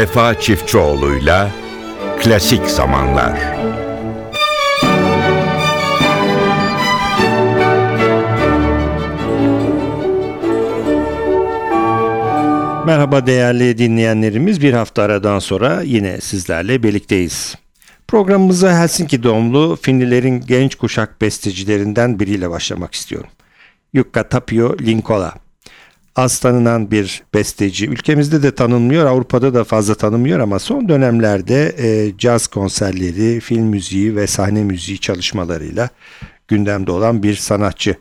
Vefa Çiftçioğlu'yla Klasik Zamanlar Merhaba değerli dinleyenlerimiz. Bir hafta aradan sonra yine sizlerle birlikteyiz. Programımıza Helsinki doğumlu Finlilerin genç kuşak bestecilerinden biriyle başlamak istiyorum. Jukka Tapio Linkola. Az tanınan bir besteci. Ülkemizde de tanınmıyor, Avrupa'da da fazla tanınmıyor ama son dönemlerde e, caz konserleri, film müziği ve sahne müziği çalışmalarıyla gündemde olan bir sanatçı.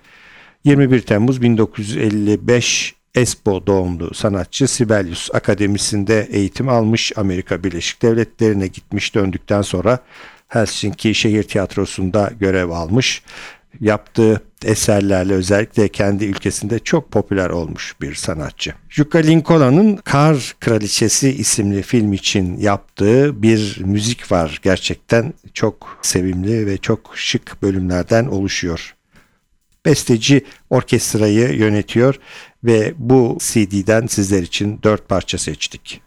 21 Temmuz 1955 Espo doğumlu sanatçı Sibelius Akademisi'nde eğitim almış. Amerika Birleşik Devletleri'ne gitmiş döndükten sonra Helsinki Şehir Tiyatrosu'nda görev almış. Yaptığı eserlerle özellikle kendi ülkesinde çok popüler olmuş bir sanatçı. Jukka Linkola'nın Kar Kraliçesi isimli film için yaptığı bir müzik var. Gerçekten çok sevimli ve çok şık bölümlerden oluşuyor. Besteci orkestrayı yönetiyor ve bu CD'den sizler için dört parça seçtik.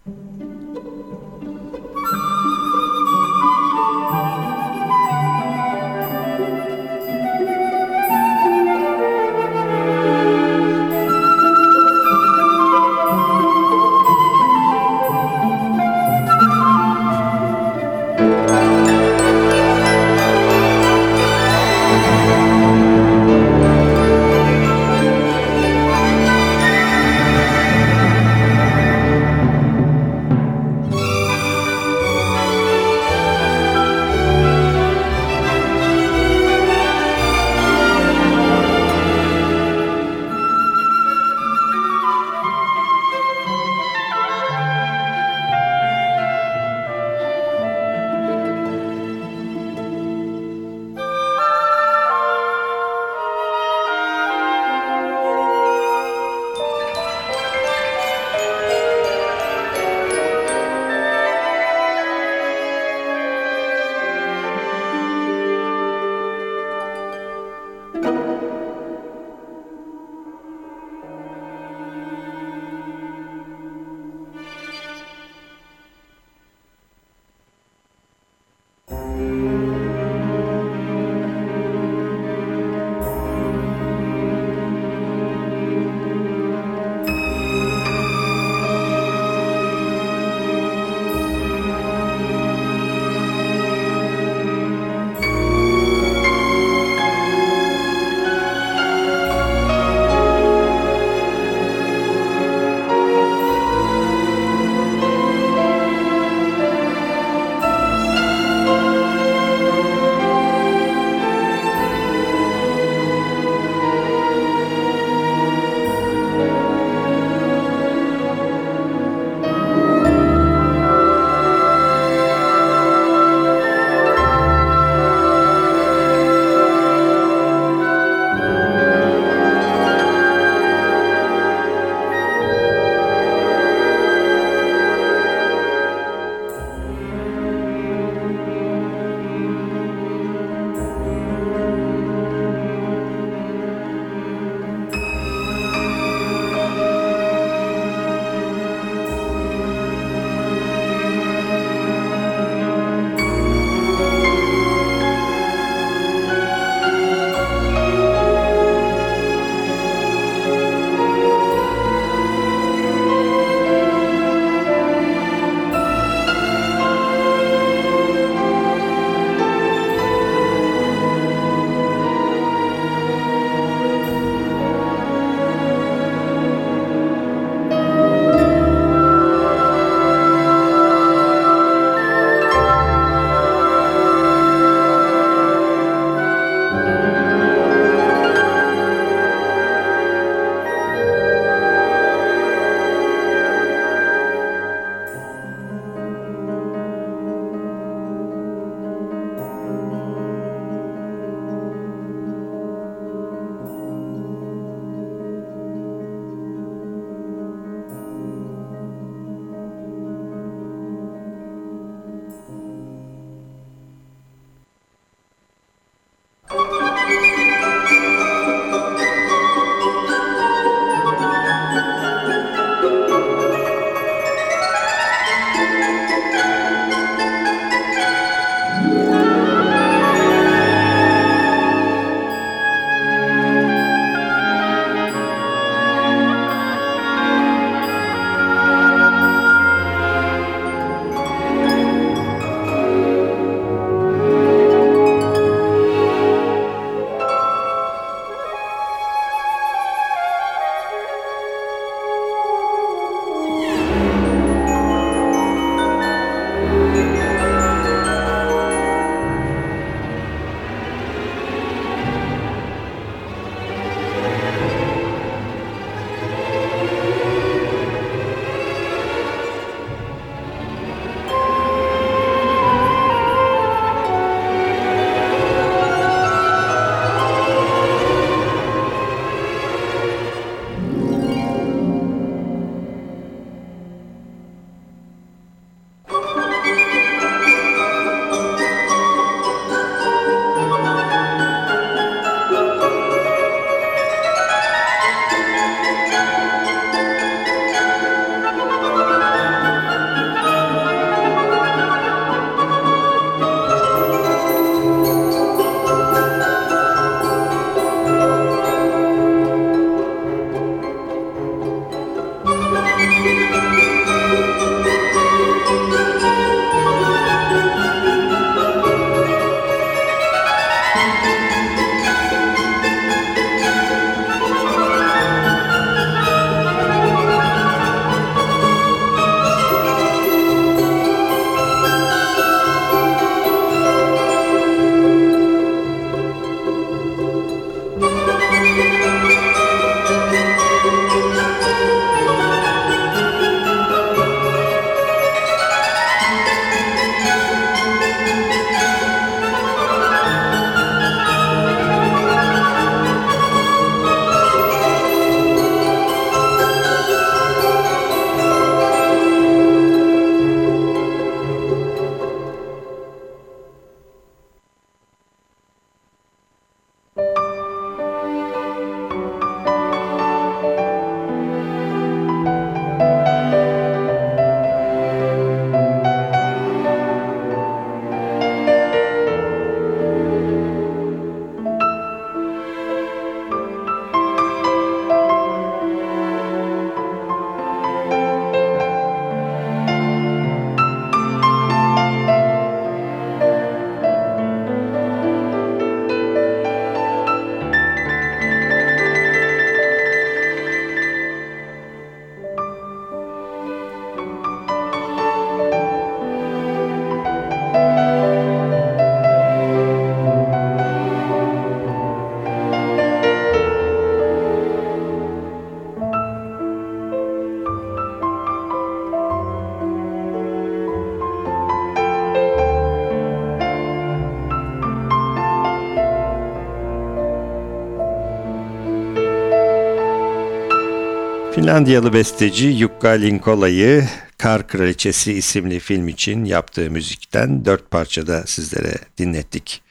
Finlandiyalı besteci Jukka Linkola'yı Kar Kraliçesi isimli film için yaptığı müzikten dört parçada sizlere dinlettik.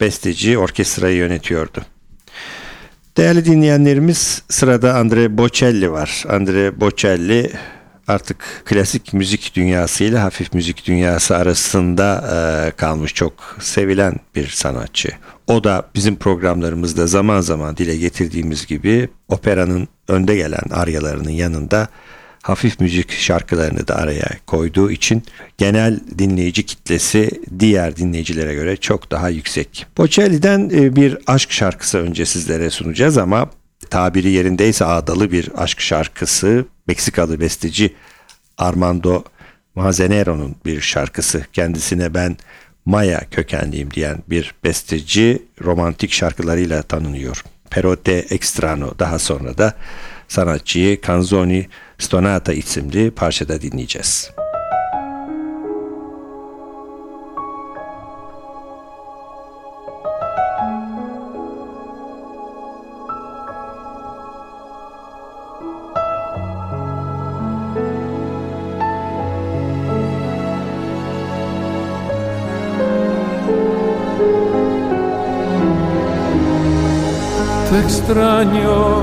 Besteci orkestrayı yönetiyordu. Değerli dinleyenlerimiz sırada Andre Bocelli var. Andre Bocelli artık klasik müzik dünyası ile hafif müzik dünyası arasında e, kalmış çok sevilen bir sanatçı. O da bizim programlarımızda zaman zaman dile getirdiğimiz gibi operanın önde gelen aryalarının yanında hafif müzik şarkılarını da araya koyduğu için genel dinleyici kitlesi diğer dinleyicilere göre çok daha yüksek. Bocelli'den e, bir aşk şarkısı önce sizlere sunacağız ama tabiri yerindeyse ağdalı bir aşk şarkısı Meksikalı besteci Armando Manzanero'nun bir şarkısı. Kendisine ben Maya kökenliyim diyen bir besteci romantik şarkılarıyla tanınıyor. Perote Extrano daha sonra da sanatçıyı Canzoni Stonata isimli parçada dinleyeceğiz. Extraño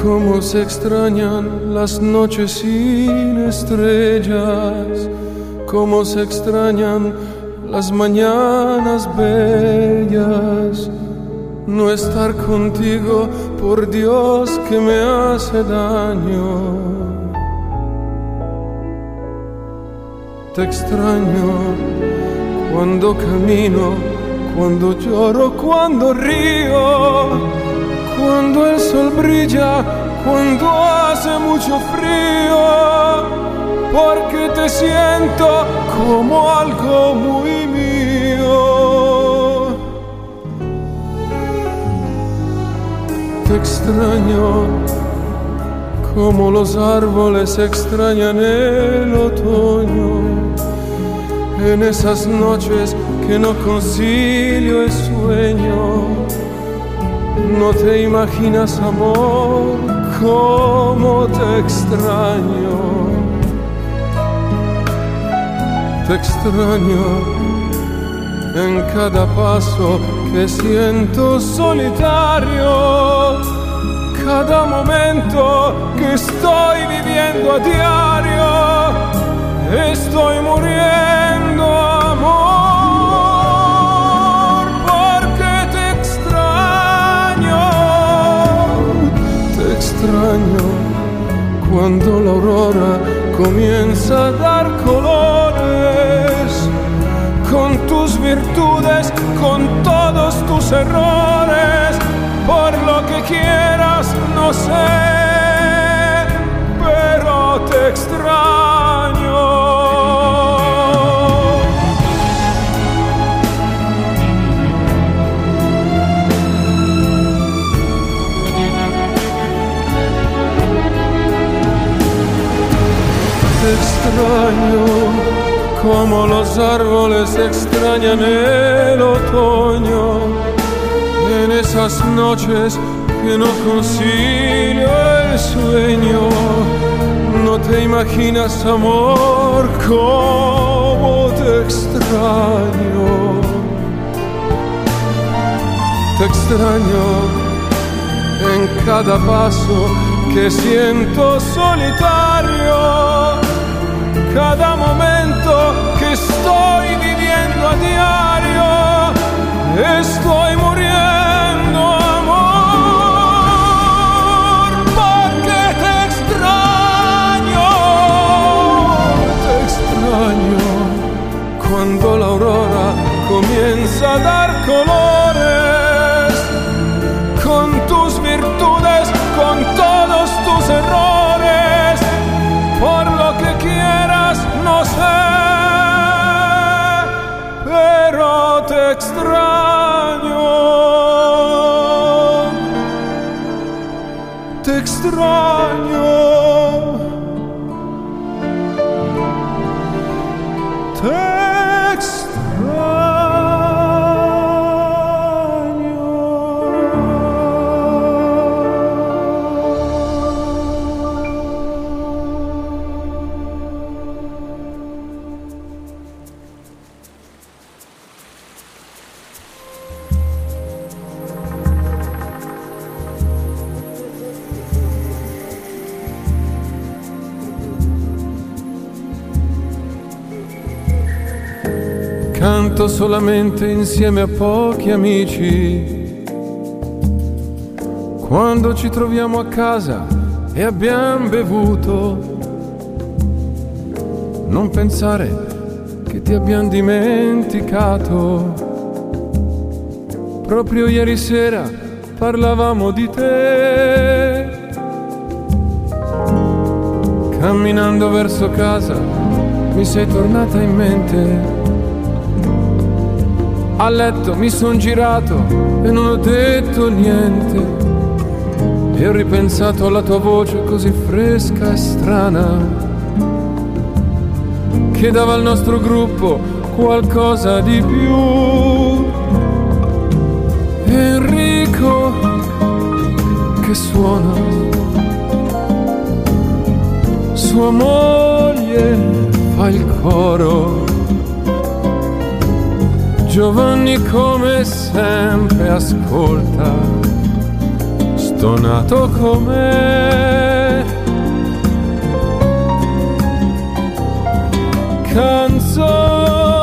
como se extrañan las noches sin estrellas, como se extrañan las mañanas bellas. No estar contigo, por Dios que me hace daño. Te extraño cuando camino, cuando lloro, cuando río cuando el sol brilla, cuando hace mucho frío, porque te siento como algo muy mío. Te extraño como los árboles extrañan el otoño, en esas noches que no concilio el sueño no te imaginas, amor, cómo te extraño. Te extraño en cada paso que siento solitario. Cada momento que estoy viviendo a diario, estoy muriendo, cuando la aurora comienza a dar colores con tus virtudes, con todos tus errores, por lo que quieras, no sé, pero te extraño. Extraño como los árboles extrañan el otoño en esas noches que no concilio el sueño. No te imaginas amor como te extraño. Te extraño en cada paso que siento solitario cada momento que estoy viviendo a diario, estoy canto solamente insieme a pochi amici. Quando ci troviamo a casa e abbiamo bevuto, non pensare che ti abbiamo dimenticato. Proprio ieri sera parlavamo di te. Camminando verso casa mi sei tornata in mente. A letto mi son girato e non ho detto niente. E ho ripensato alla tua voce così fresca e strana che dava al nostro gruppo qualcosa di più. Enrico che suona, sua moglie fa il coro. Giovanni come sempre ascolta, stonato com'è. Canzoni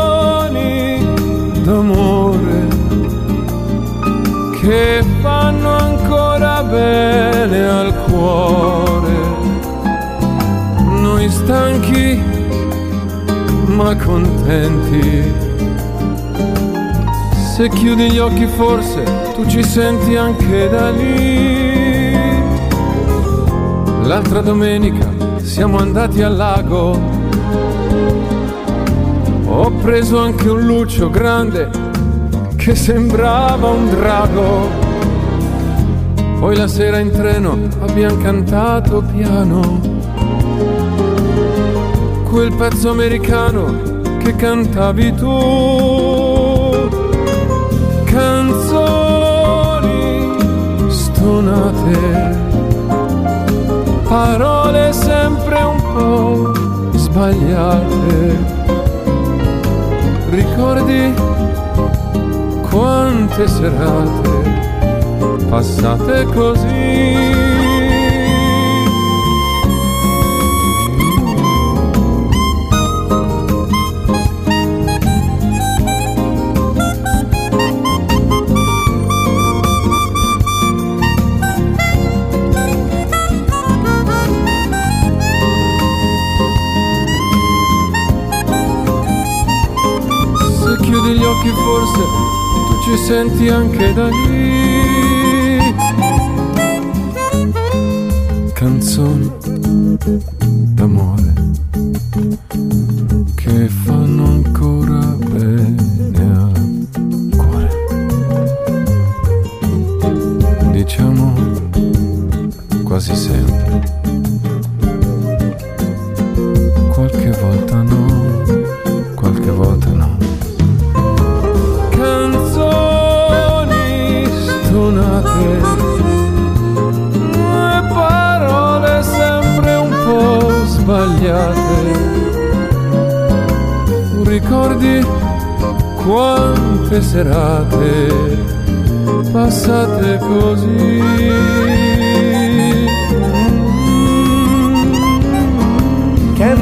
d'amore che fanno ancora bene al cuore. Noi stanchi ma contenti. Se chiudi gli occhi forse tu ci senti anche da lì. L'altra domenica siamo andati al lago. Ho preso anche un lucio grande che sembrava un drago. Poi la sera in treno abbiamo cantato piano quel pezzo americano che cantavi tu. Canzoni stonate, parole sempre un po' sbagliate. Ricordi quante serate passate così? sentían que daño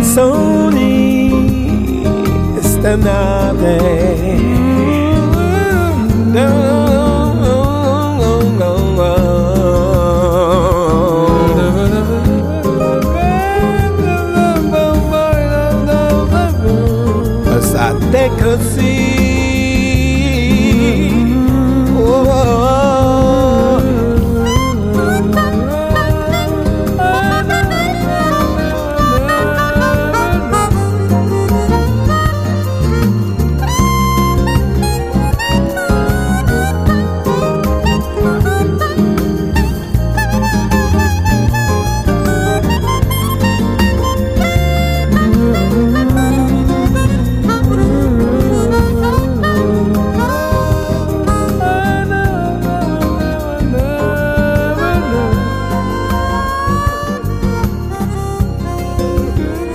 canzoni esternate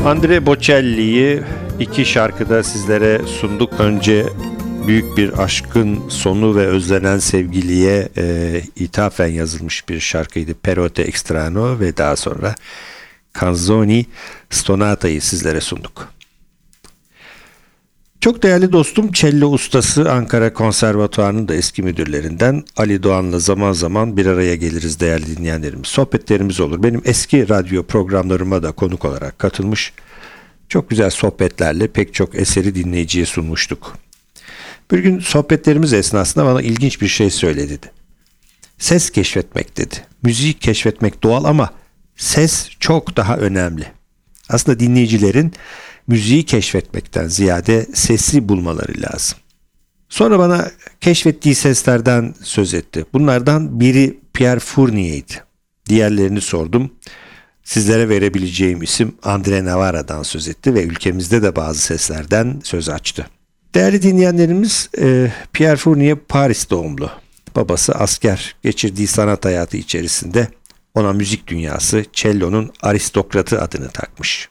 Andre Bocelli'yi iki şarkıda sizlere sunduk. Önce büyük bir aşkın sonu ve özlenen sevgiliye e, ithafen yazılmış bir şarkıydı. Perote Extrano ve daha sonra Canzoni Stonata'yı sizlere sunduk. Çok değerli dostum cello ustası Ankara Konservatuvarı'nın da eski müdürlerinden Ali Doğan'la zaman zaman bir araya geliriz değerli dinleyenlerimiz. Sohbetlerimiz olur. Benim eski radyo programlarıma da konuk olarak katılmış. Çok güzel sohbetlerle pek çok eseri dinleyiciye sunmuştuk. Bir gün sohbetlerimiz esnasında bana ilginç bir şey söyledi. Ses keşfetmek dedi. Müziği keşfetmek doğal ama ses çok daha önemli. Aslında dinleyicilerin müziği keşfetmekten ziyade sesi bulmaları lazım. Sonra bana keşfettiği seslerden söz etti. Bunlardan biri Pierre Fournier'di. Diğerlerini sordum. Sizlere verebileceğim isim Andre Navara'dan söz etti ve ülkemizde de bazı seslerden söz açtı. Değerli dinleyenlerimiz e, Pierre Fournier Paris doğumlu. Babası asker. Geçirdiği sanat hayatı içerisinde ona müzik dünyası cello'nun aristokratı adını takmış.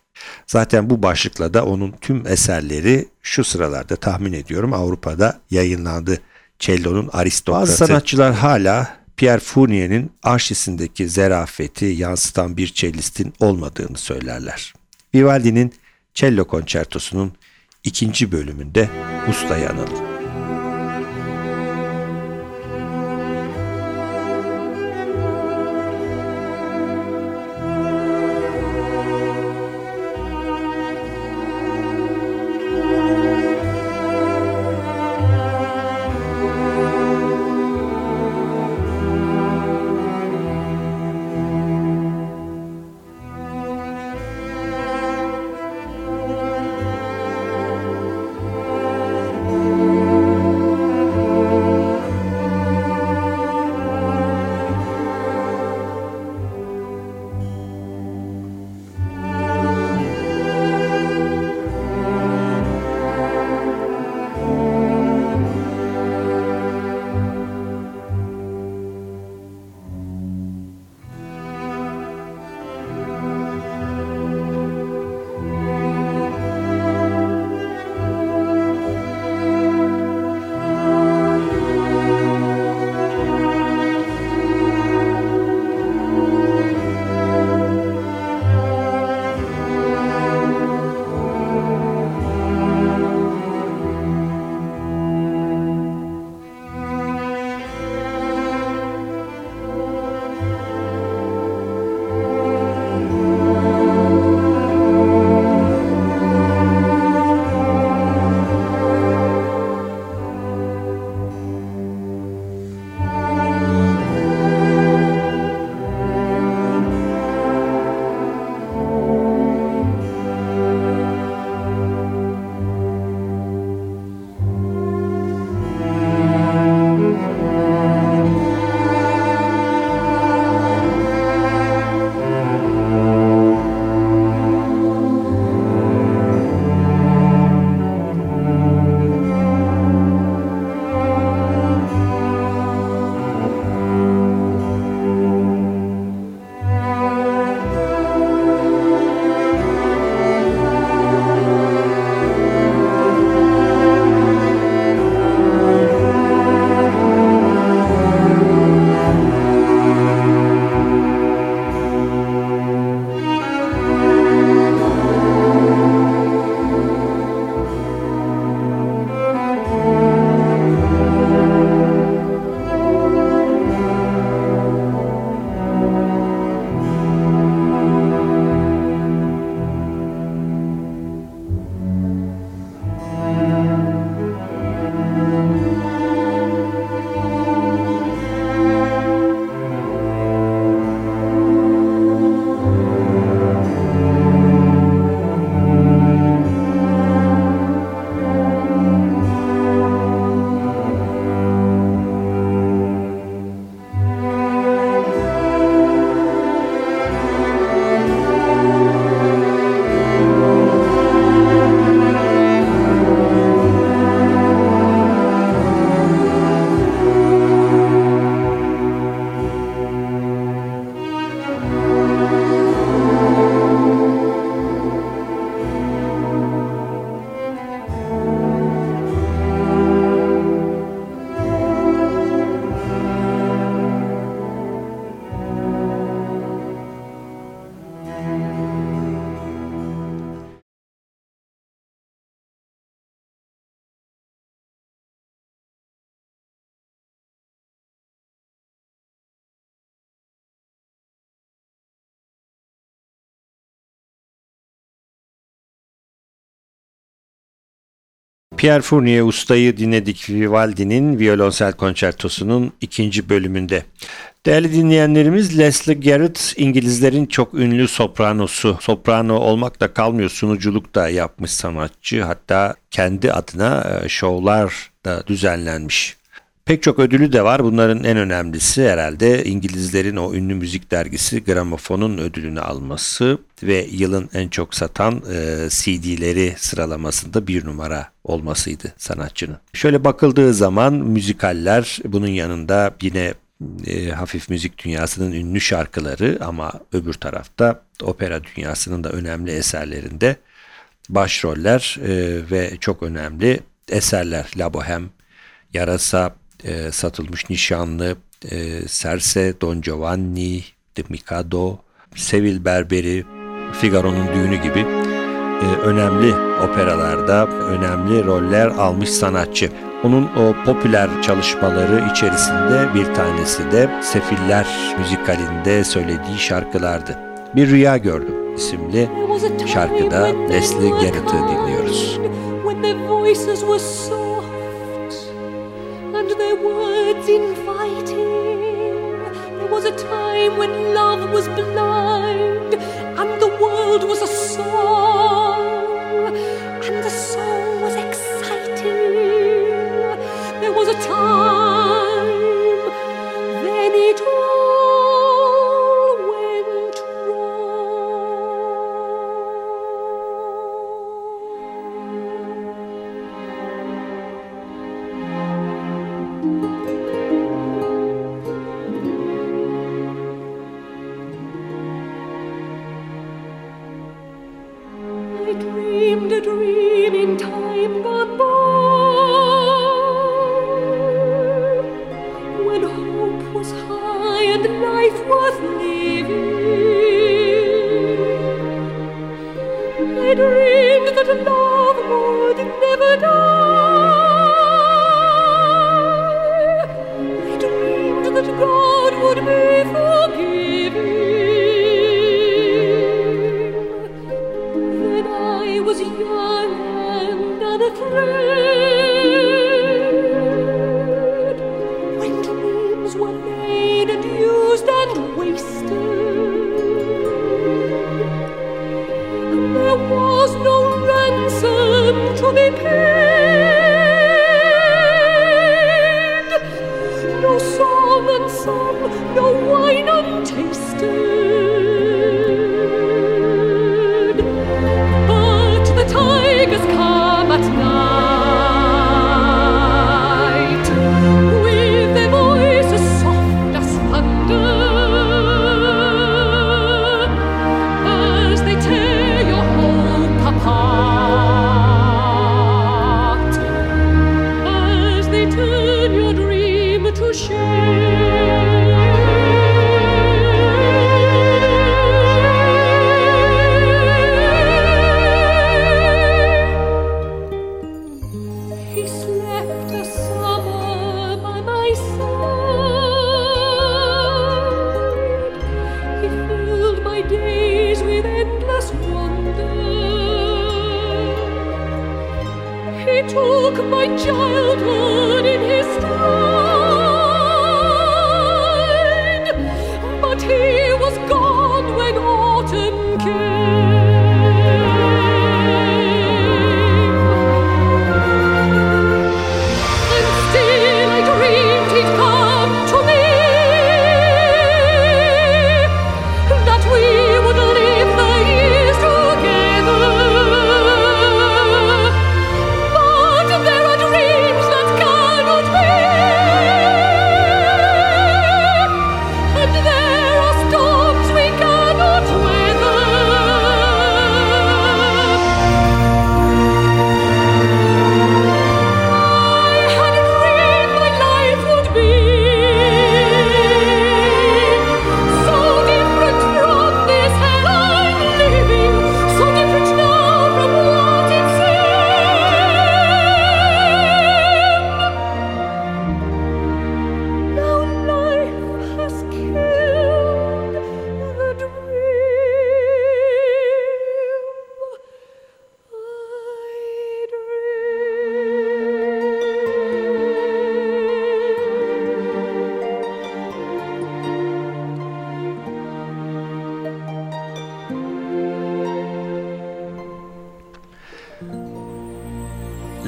Zaten bu başlıkla da onun tüm eserleri şu sıralarda tahmin ediyorum Avrupa'da yayınlandı. Cello'nun aristokratı. Bazı sanatçılar hala Pierre Fournier'in arşisindeki zerafeti yansıtan bir cellistin olmadığını söylerler. Vivaldi'nin cello konçertosunun ikinci bölümünde ustayı analım. Pierre Fournier ustayı dinledik Vivaldi'nin violonsel konçertosunun ikinci bölümünde. Değerli dinleyenlerimiz Leslie Garrett İngilizlerin çok ünlü sopranosu. Soprano olmakla kalmıyor sunuculuk da yapmış sanatçı. Hatta kendi adına e, şovlar da düzenlenmiş. Pek çok ödülü de var. Bunların en önemlisi herhalde İngilizlerin o ünlü müzik dergisi Gramofon'un ödülünü alması ve yılın en çok satan e, CD'leri sıralamasında bir numara olmasıydı sanatçının. Şöyle bakıldığı zaman müzikaller bunun yanında yine e, hafif müzik dünyasının ünlü şarkıları ama öbür tarafta opera dünyasının da önemli eserlerinde başroller e, ve çok önemli eserler. La Boheme, Yarasa, e, Satılmış Nişanlı, e, Serse, Don Giovanni, The Mikado, Sevil Berberi, Figaro'nun Düğünü gibi e, önemli operalarda önemli roller almış sanatçı. Onun o popüler çalışmaları içerisinde bir tanesi de Sefiller müzikalinde söylediği şarkılardı. Bir Rüya Gördüm isimli şarkıda Leslie Garrett'ı dinliyoruz. When their voices were soft inviting, there was a time when love was blind and the world was dreamed that love would never die.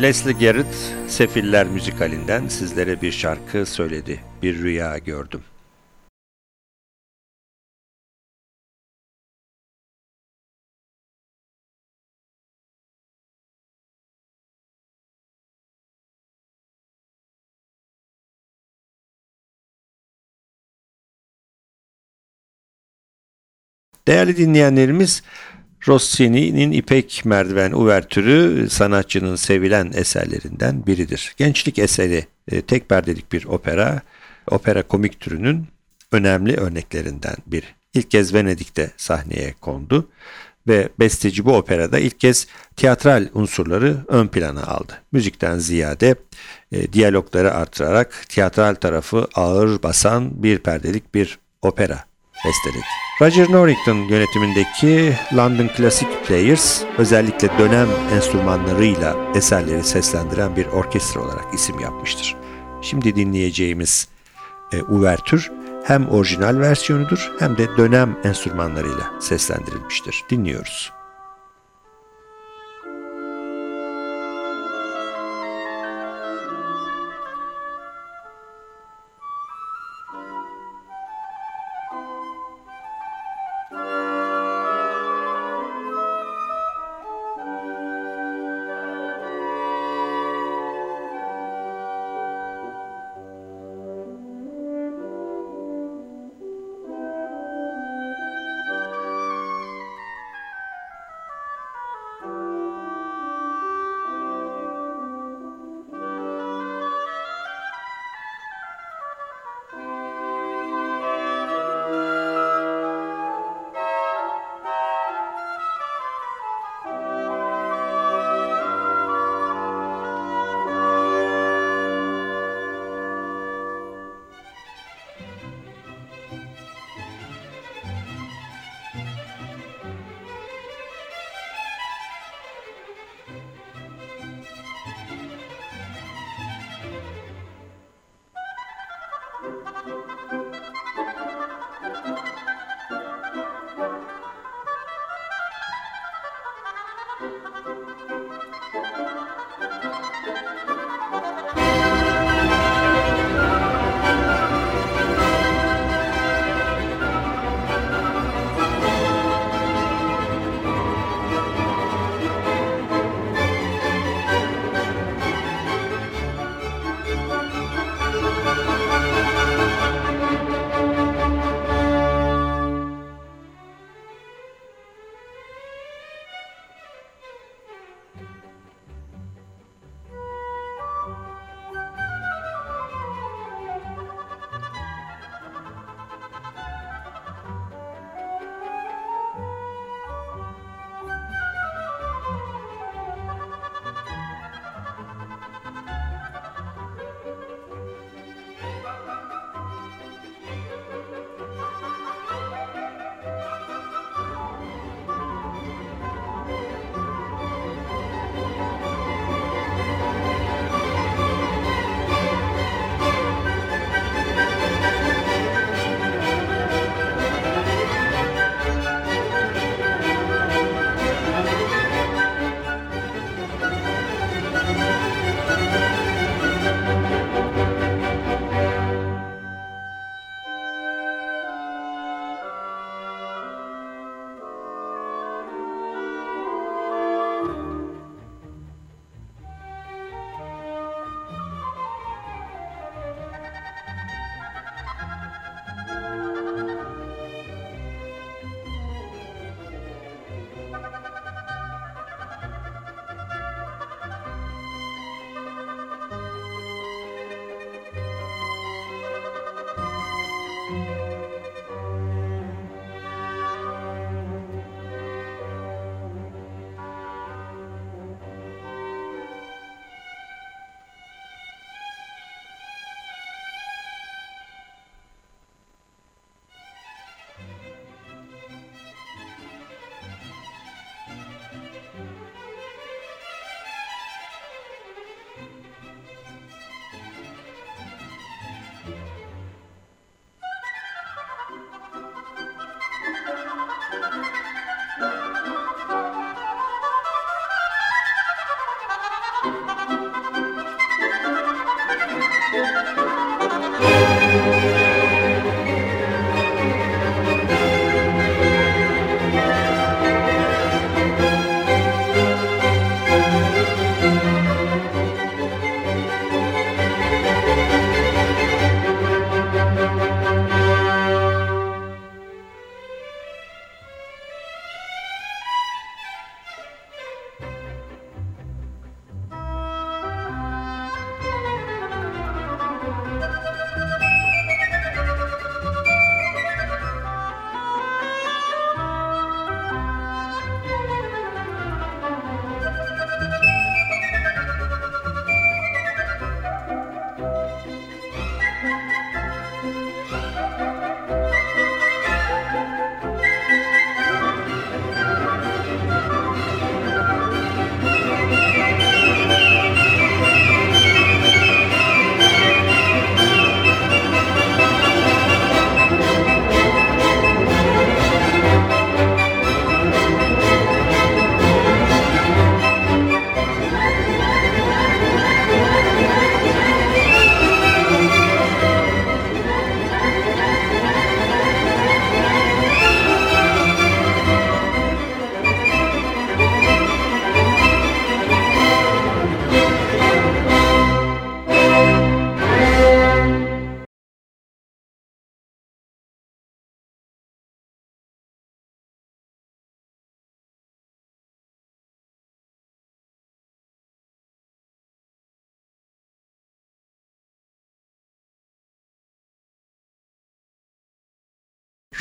Leslie Garrett Sefiller müzikalinden sizlere bir şarkı söyledi. Bir rüya gördüm. Değerli dinleyenlerimiz, Rossini'nin İpek Merdiven Uvertürü sanatçının sevilen eserlerinden biridir. Gençlik eseri e, tek perdelik bir opera, opera komik türünün önemli örneklerinden biri. İlk kez Venedik'te sahneye kondu ve besteci bu operada ilk kez tiyatral unsurları ön plana aldı. Müzikten ziyade e, diyalogları artırarak tiyatral tarafı ağır basan bir perdelik bir opera besteledi. Roger Norrington yönetimindeki London Classic Players özellikle dönem enstrümanlarıyla eserleri seslendiren bir orkestra olarak isim yapmıştır. Şimdi dinleyeceğimiz e, uvertür hem orijinal versiyonudur hem de dönem enstrümanlarıyla seslendirilmiştir. Dinliyoruz.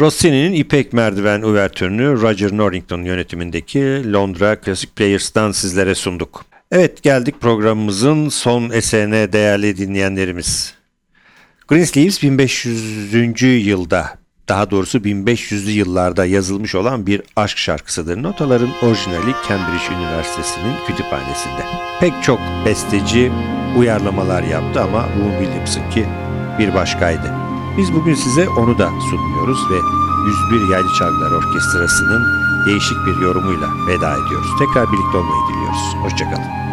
Rossini'nin İpek Merdiven Uvertürünü Roger Norrington yönetimindeki Londra Classic Players'tan sizlere sunduk. Evet geldik programımızın son eserine değerli dinleyenlerimiz. Greensleeves 1500. yılda daha doğrusu 1500'lü yıllarda yazılmış olan bir aşk şarkısıdır. Notaların orijinali Cambridge Üniversitesi'nin kütüphanesinde. Pek çok besteci uyarlamalar yaptı ama Boone Williams'ınki bir başkaydı. Biz bugün size onu da sunmuyoruz ve 101 Yaylı Çalgılar Orkestrası'nın değişik bir yorumuyla veda ediyoruz. Tekrar birlikte olmayı diliyoruz. Hoşçakalın.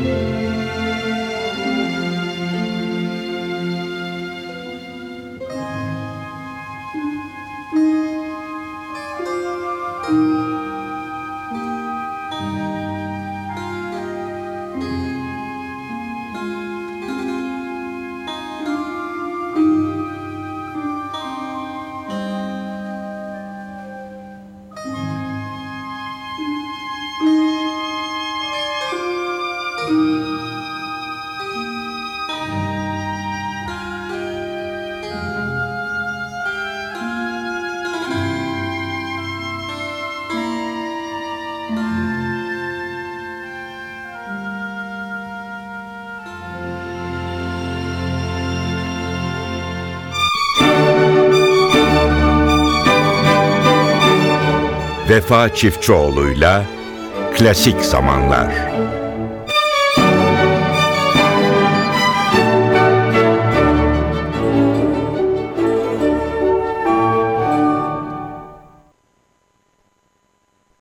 Música Vefa Çiftçioğlu'yla Klasik Zamanlar